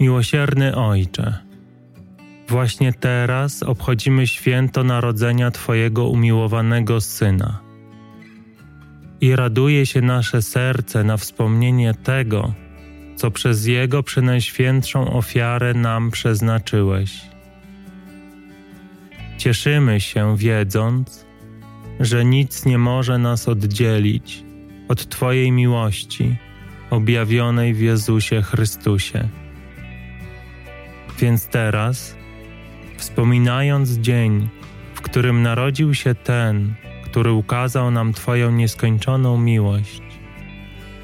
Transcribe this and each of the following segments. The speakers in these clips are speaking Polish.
Miłosierny Ojcze, właśnie teraz obchodzimy święto narodzenia Twojego umiłowanego Syna. I raduje się nasze serce na wspomnienie tego, co przez Jego przenajświętszą ofiarę nam przeznaczyłeś. Cieszymy się, wiedząc, że nic nie może nas oddzielić od Twojej miłości objawionej w Jezusie Chrystusie. Więc teraz, wspominając dzień, w którym narodził się ten, który ukazał nam Twoją nieskończoną miłość,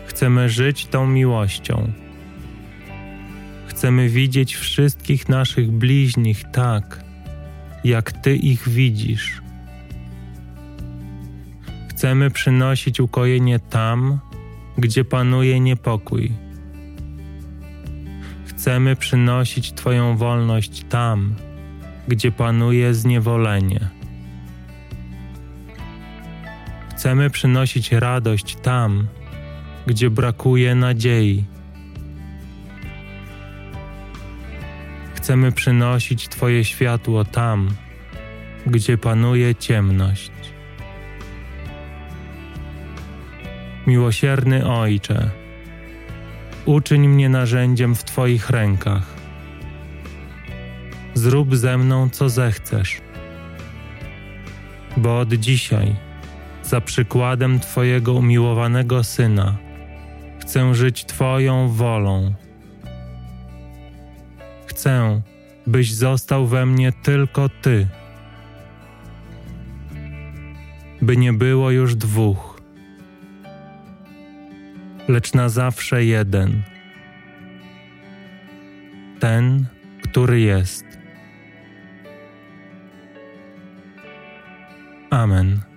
chcemy żyć tą miłością. Chcemy widzieć wszystkich naszych bliźnich tak, jak Ty ich widzisz. Chcemy przynosić ukojenie tam, gdzie panuje niepokój. Chcemy przynosić Twoją wolność tam, gdzie panuje zniewolenie. Chcemy przynosić radość tam, gdzie brakuje nadziei. Chcemy przynosić Twoje światło tam, gdzie panuje ciemność. Miłosierny Ojcze, uczyń mnie narzędziem w Twoich rękach. Zrób ze mną, co zechcesz, bo od dzisiaj, za przykładem Twojego umiłowanego Syna, chcę żyć Twoją wolą. Chcę, byś został we mnie tylko Ty, by nie było już dwóch lecz na zawsze jeden. Ten, który jest. Amen.